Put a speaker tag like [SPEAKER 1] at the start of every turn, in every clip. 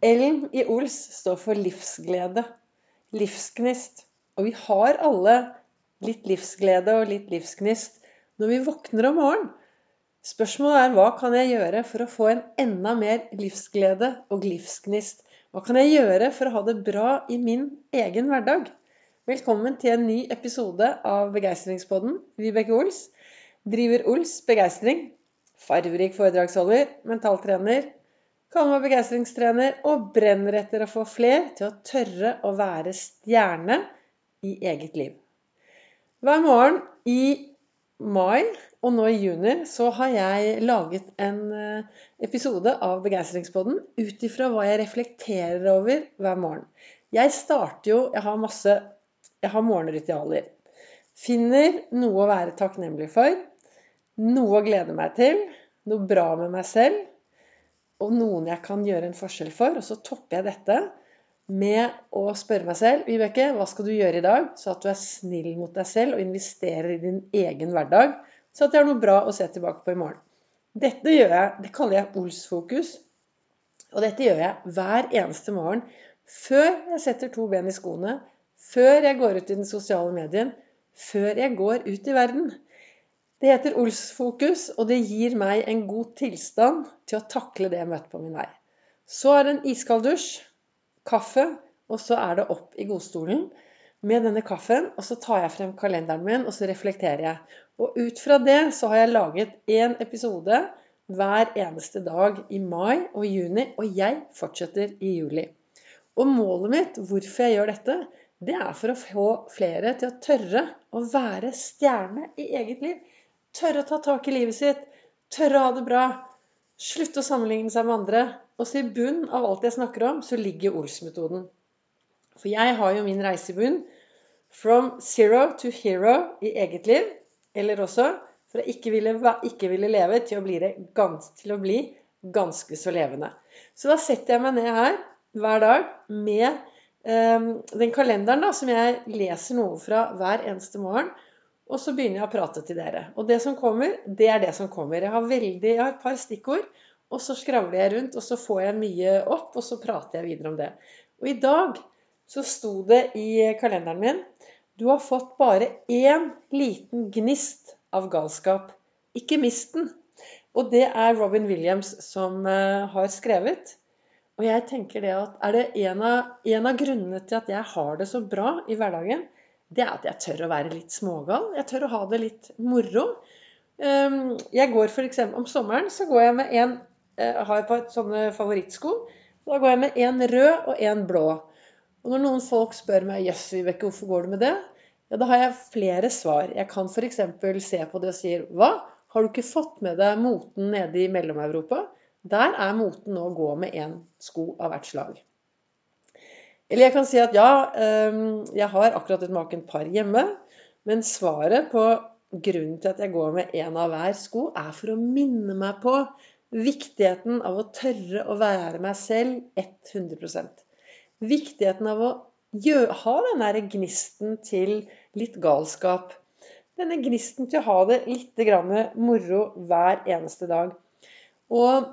[SPEAKER 1] L-en i Ols står for livsglede. Livsgnist. Og vi har alle litt livsglede og litt livsgnist når vi våkner om morgenen. Spørsmålet er hva kan jeg gjøre for å få en enda mer livsglede og livsgnist? Hva kan jeg gjøre for å ha det bra i min egen hverdag? Velkommen til en ny episode av Begeistringspodden. Vibeke Ols driver Ols Begeistring. Farverik foredragsholder, mentaltrener, kaller meg begeistringstrener og brenner etter å få fler til å tørre å være stjerne i eget liv. Hver morgen i mai og nå i juni så har jeg laget en eh, episode av Begeistringspodden ut ifra hva jeg reflekterer over hver morgen. Jeg starter jo Jeg har masse Jeg har morgenritualer. Finner noe å være takknemlig for. Noe å glede meg til. Noe bra med meg selv og noen jeg kan gjøre en forskjell for. Og så topper jeg dette med å spørre meg selv Vibeke, hva skal du gjøre i dag, så at du er snill mot deg selv og investerer i din egen hverdag, så at jeg har noe bra å se tilbake på i morgen. Dette gjør jeg, det kaller jeg Ols-fokus. Og dette gjør jeg hver eneste morgen før jeg setter to ben i skoene, før jeg går ut i den sosiale medien, før jeg går ut i verden. Det heter Ols-fokus, og det gir meg en god tilstand til å takle det jeg møter på min vei. Så er det en iskald dusj, kaffe, og så er det opp i godstolen med denne kaffen. Og så tar jeg frem kalenderen min, og så reflekterer jeg. Og ut fra det så har jeg laget én episode hver eneste dag i mai og juni, og jeg fortsetter i juli. Og målet mitt, hvorfor jeg gjør dette, det er for å få flere til å tørre å være stjerne i eget liv. Tørre å ta tak i livet sitt. Tørre å ha det bra. Slutte å sammenligne seg med andre. Og så i bunn av alt jeg snakker om, så ligger Ols-metoden. For jeg har jo min reise i bunn. From zero to hero i eget liv. Eller også fra ikke ville, ikke ville leve til å, bli gans, til å bli ganske så levende. Så da setter jeg meg ned her hver dag med eh, den kalenderen da, som jeg leser noe fra hver eneste morgen. Og så begynner jeg å prate til dere. Og det som kommer, det er det som kommer. Jeg har, veldig, jeg har et par stikkord, og så skravler jeg rundt, og så får jeg mye opp, og så prater jeg videre om det. Og i dag så sto det i kalenderen min Du har fått bare én liten gnist av galskap. Ikke mist den. Og det er Robin Williams som uh, har skrevet. Og jeg tenker det at er det en av, en av grunnene til at jeg har det så bra i hverdagen, det er at jeg tør å være litt smågal. Jeg tør å ha det litt moro. Ehm, jeg går for eksempel, Om sommeren så går jeg med en Jeg eh, har et sånne favorittsko. Da går jeg med en rød og en blå. Og når noen folk spør meg jøss, Vibeke, hvorfor går du med det? Ja, Da har jeg flere svar. Jeg kan f.eks. se på det og si hva? Har du ikke fått med deg moten nede i Mellom-Europa? Der er moten nå å gå med én sko av hvert slag. Eller jeg kan si at ja, ehm, jeg har akkurat et makent par hjemme. Men svaret på grunnen til at jeg går med én av hver sko, er for å minne meg på viktigheten av å tørre å være meg selv 100% Viktigheten av å ha den derre gnisten til litt galskap. Denne gnisten til å ha det litt moro hver eneste dag. Og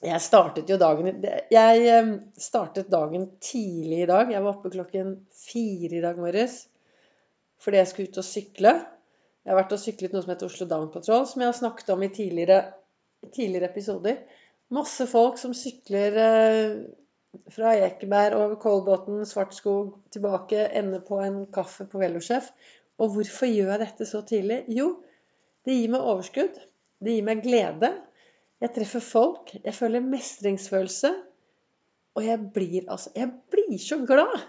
[SPEAKER 1] jeg startet jo dagen Jeg eh, startet dagen tidlig i dag. Jeg var oppe klokken fire i dag morges fordi jeg skulle ut og sykle. Jeg har vært og syklet noe som heter Oslo Down Patrol, som jeg har snakket om i tidligere, tidligere episoder. Masse folk som sykler eh, fra Ekeberg over Kolbotn, Svartskog, tilbake, ender på en kaffe på Velosjef. Og hvorfor gjør jeg dette så tidlig? Jo, det gir meg overskudd. Det gir meg glede. Jeg treffer folk. Jeg føler mestringsfølelse. Og jeg blir altså Jeg blir så glad!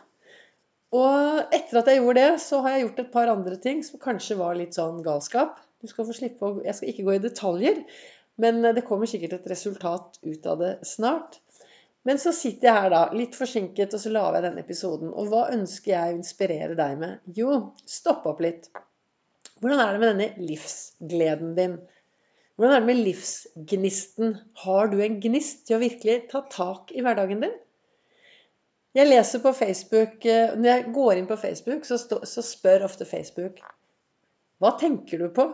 [SPEAKER 1] Og etter at jeg gjorde det, så har jeg gjort et par andre ting som kanskje var litt sånn galskap. Du skal få slippe å Jeg skal ikke gå i detaljer, men det kommer sikkert et resultat ut av det snart. Men så sitter jeg her, da, litt forsinket, og så lager jeg denne episoden. Og hva ønsker jeg å inspirere deg med? Jo, stopp opp litt. Hvordan er det med denne livsgleden din? Hvordan er det med livsgnisten? Har du en gnist til å virkelig ta tak i hverdagen din? Jeg leser på Facebook eh, Når jeg går inn på Facebook, så, spør ofte Facebook Hva tenker du på?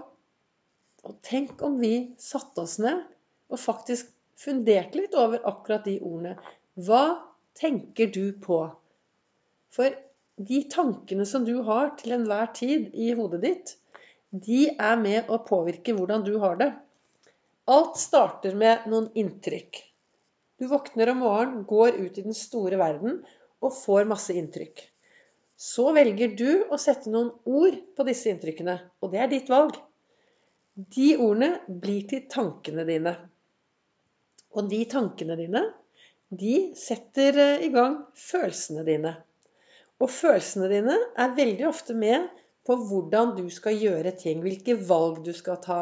[SPEAKER 1] Og tenk om vi satte oss ned og faktisk funderte litt over akkurat de ordene. Hva tenker du på? For de tankene som du har til enhver tid i hodet ditt, de er med å påvirke hvordan du har det. Alt starter med noen inntrykk. Du våkner om morgenen, går ut i den store verden og får masse inntrykk. Så velger du å sette noen ord på disse inntrykkene, og det er ditt valg. De ordene blir til tankene dine. Og de tankene dine, de setter eh, i gang følelsene dine. Og følelsene dine er veldig ofte med på hvordan du skal gjøre ting, hvilke valg du skal ta.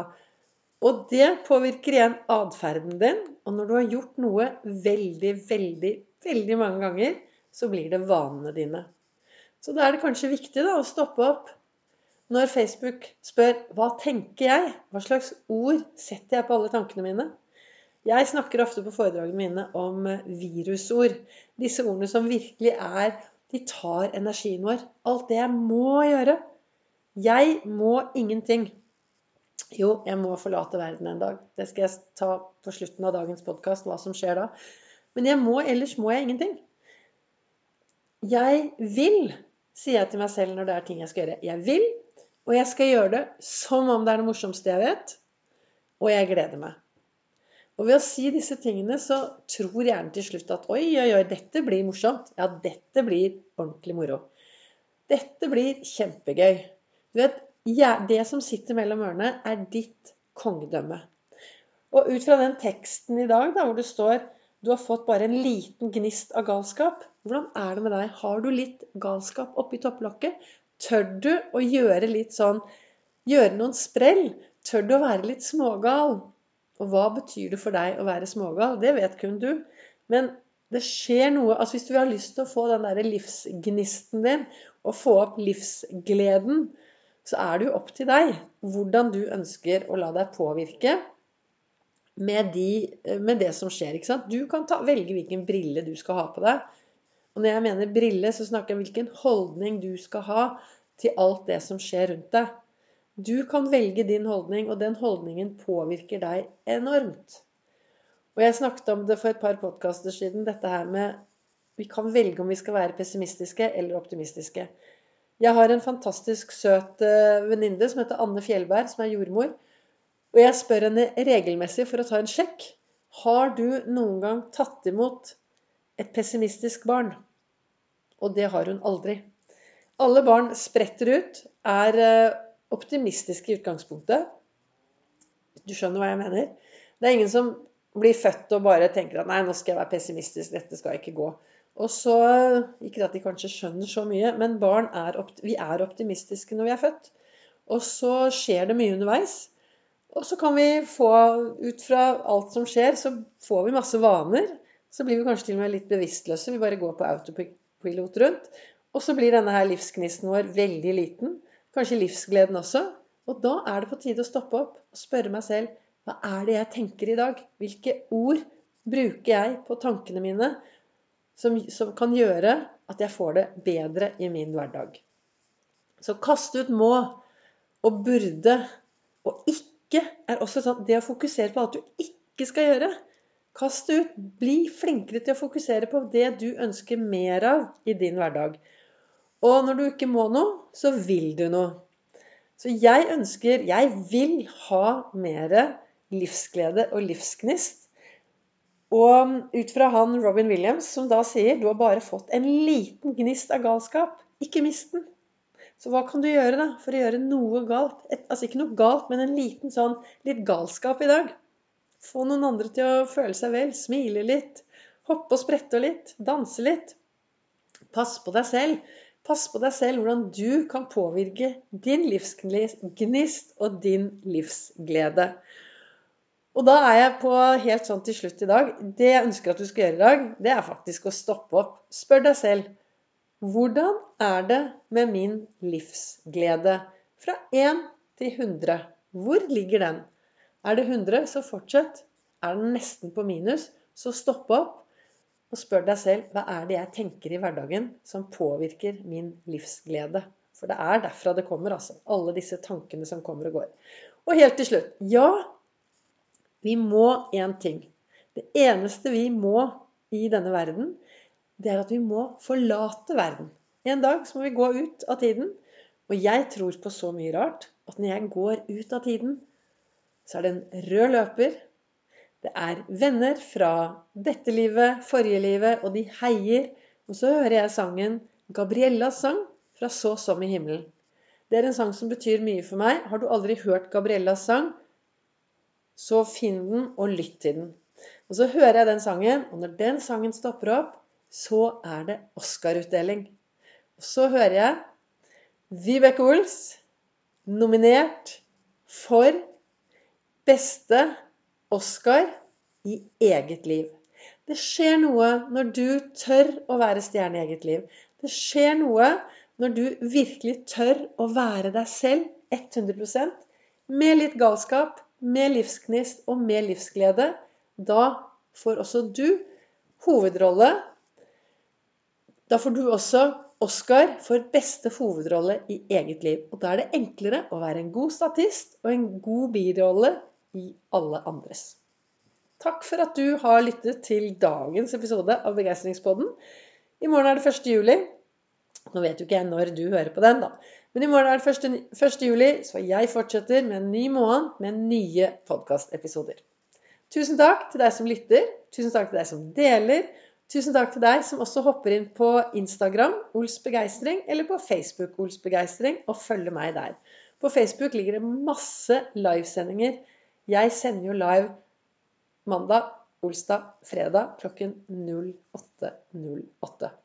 [SPEAKER 1] Og det påvirker igjen atferden din. Og når du har gjort noe veldig, veldig, veldig mange ganger, så blir det vanene dine. Så da er det kanskje viktig da, å stoppe opp når Facebook spør 'Hva tenker jeg?' Hva slags ord setter jeg på alle tankene mine? Jeg snakker ofte på foredragene mine om virusord. Disse ordene som virkelig er de tar energien vår. Alt det jeg må gjøre. Jeg må ingenting. Jo, jeg må forlate verden en dag. Det skal jeg ta på slutten av dagens podkast, hva som skjer da. Men jeg må, ellers må jeg ingenting. Jeg vil, sier jeg til meg selv når det er ting jeg skal gjøre. Jeg vil, og jeg skal gjøre det som om det er det morsomste jeg vet. Og jeg gleder meg. Og ved å si disse tingene så tror hjernen til slutt at oi, oi, oi, dette blir morsomt. Ja, dette blir ordentlig moro. Dette blir kjempegøy. Du vet, Det som sitter mellom ørene, er ditt kongedømme. Og ut fra den teksten i dag da, hvor det står du har fått bare en liten gnist av galskap. Hvordan er det med deg? Har du litt galskap oppi topplokket? Tør du å gjøre litt sånn Gjøre noen sprell? Tør du å være litt smågal? Og hva betyr det for deg å være smågal? Det vet kun du. Men det skjer noe altså Hvis du har lyst til å få den der livsgnisten din, og få opp livsgleden, så er det jo opp til deg hvordan du ønsker å la deg påvirke med, de, med det som skjer. ikke sant? Du kan ta, velge hvilken brille du skal ha på deg. Og når jeg mener brille, så snakker jeg om hvilken holdning du skal ha til alt det som skjer rundt deg. Du kan velge din holdning, og den holdningen påvirker deg enormt. Og jeg snakket om det for et par podkaster siden, dette her med Vi kan velge om vi skal være pessimistiske eller optimistiske. Jeg har en fantastisk søt uh, venninne som heter Anne Fjellberg, som er jordmor. Og jeg spør henne regelmessig for å ta en sjekk. Har du noen gang tatt imot et pessimistisk barn? Og det har hun aldri. Alle barn spretter ut, er uh, optimistiske i utgangspunktet. Du skjønner hva jeg mener? Det er ingen som blir født og bare tenker at nei, nå skal jeg være pessimistisk, dette skal ikke gå. Og så, Ikke at de kanskje skjønner så mye, men barn er, vi er optimistiske når vi er født. Og så skjer det mye underveis. Og så kan vi få, ut fra alt som skjer, så får vi masse vaner. Så blir vi kanskje til og med litt bevisstløse. Vi bare går på autopilot rundt. Og så blir denne her livsgnisten vår veldig liten. Kanskje livsgleden også. Og da er det på tide å stoppe opp og spørre meg selv hva er det jeg tenker i dag? Hvilke ord bruker jeg på tankene mine som, som kan gjøre at jeg får det bedre i min hverdag? Så kaste ut må og burde og ikke er også sånn Det å fokusere på alt du ikke skal gjøre. Kast ut. Bli flinkere til å fokusere på det du ønsker mer av i din hverdag. Og når du ikke må noe, så vil du noe. Så jeg ønsker Jeg vil ha mer livsglede og livsgnist. Og ut fra han Robin Williams, som da sier du har bare fått en liten gnist av galskap. Ikke mist den. Så hva kan du gjøre da for å gjøre noe galt? Et, altså ikke noe galt, men en liten sånn litt galskap i dag. Få noen andre til å føle seg vel. Smile litt. Hoppe og sprette litt. Danse litt. Pass på deg selv. Pass på deg selv hvordan du kan påvirke din livsgnist og din livsglede. Og da er jeg på helt sånn til slutt i dag Det jeg ønsker at du skal gjøre i dag, det er faktisk å stoppe opp. Spør deg selv hvordan er det med min livsglede? Fra 1 til 100. Hvor ligger den? Er det 100, så fortsett. Er den nesten på minus, så stopp opp. Og spør deg selv hva er det jeg tenker i hverdagen som påvirker min livsglede. For det er derfra det kommer, altså. Alle disse tankene som kommer og går. Og helt til slutt ja, vi må én ting. Det eneste vi må i denne verden, det er at vi må forlate verden. En dag så må vi gå ut av tiden. Og jeg tror på så mye rart at når jeg går ut av tiden, så er det en rød løper. Det er venner fra dette livet, forrige livet, og de heier. Og så hører jeg sangen Gabriellas sang fra Så som i himmelen. Det er en sang som betyr mye for meg. Har du aldri hørt Gabriellas sang, så finn den og lytt til den. Og så hører jeg den sangen, og når den sangen stopper opp, så er det Oscar-utdeling. Og så hører jeg Vibeke Ols nominert for beste Oscar i eget liv. Det skjer noe når du tør å være stjerne i eget liv. Det skjer noe når du virkelig tør å være deg selv 100% med litt galskap, med livsgnist og med livsglede. Da får også du hovedrolle. Da får du også Oscar for beste hovedrolle i eget liv. Og da er det enklere å være en god statist og en god birolle i alle andres. Takk for at du har lyttet til dagens episode av Begeistringspodden. I morgen er det 1. juli. Nå vet jo ikke jeg når du hører på den, da. Men i morgen er det 1. 1. juli, så jeg fortsetter med en ny måned med nye podkastepisoder. Tusen takk til deg som lytter. Tusen takk til deg som deler. Tusen takk til deg som også hopper inn på Instagram Ols Begeistring, eller på Facebook Ols Begeistring, og følger meg der. På Facebook ligger det masse livesendinger. Jeg sender jo live mandag, olsdag, fredag klokken 08.08.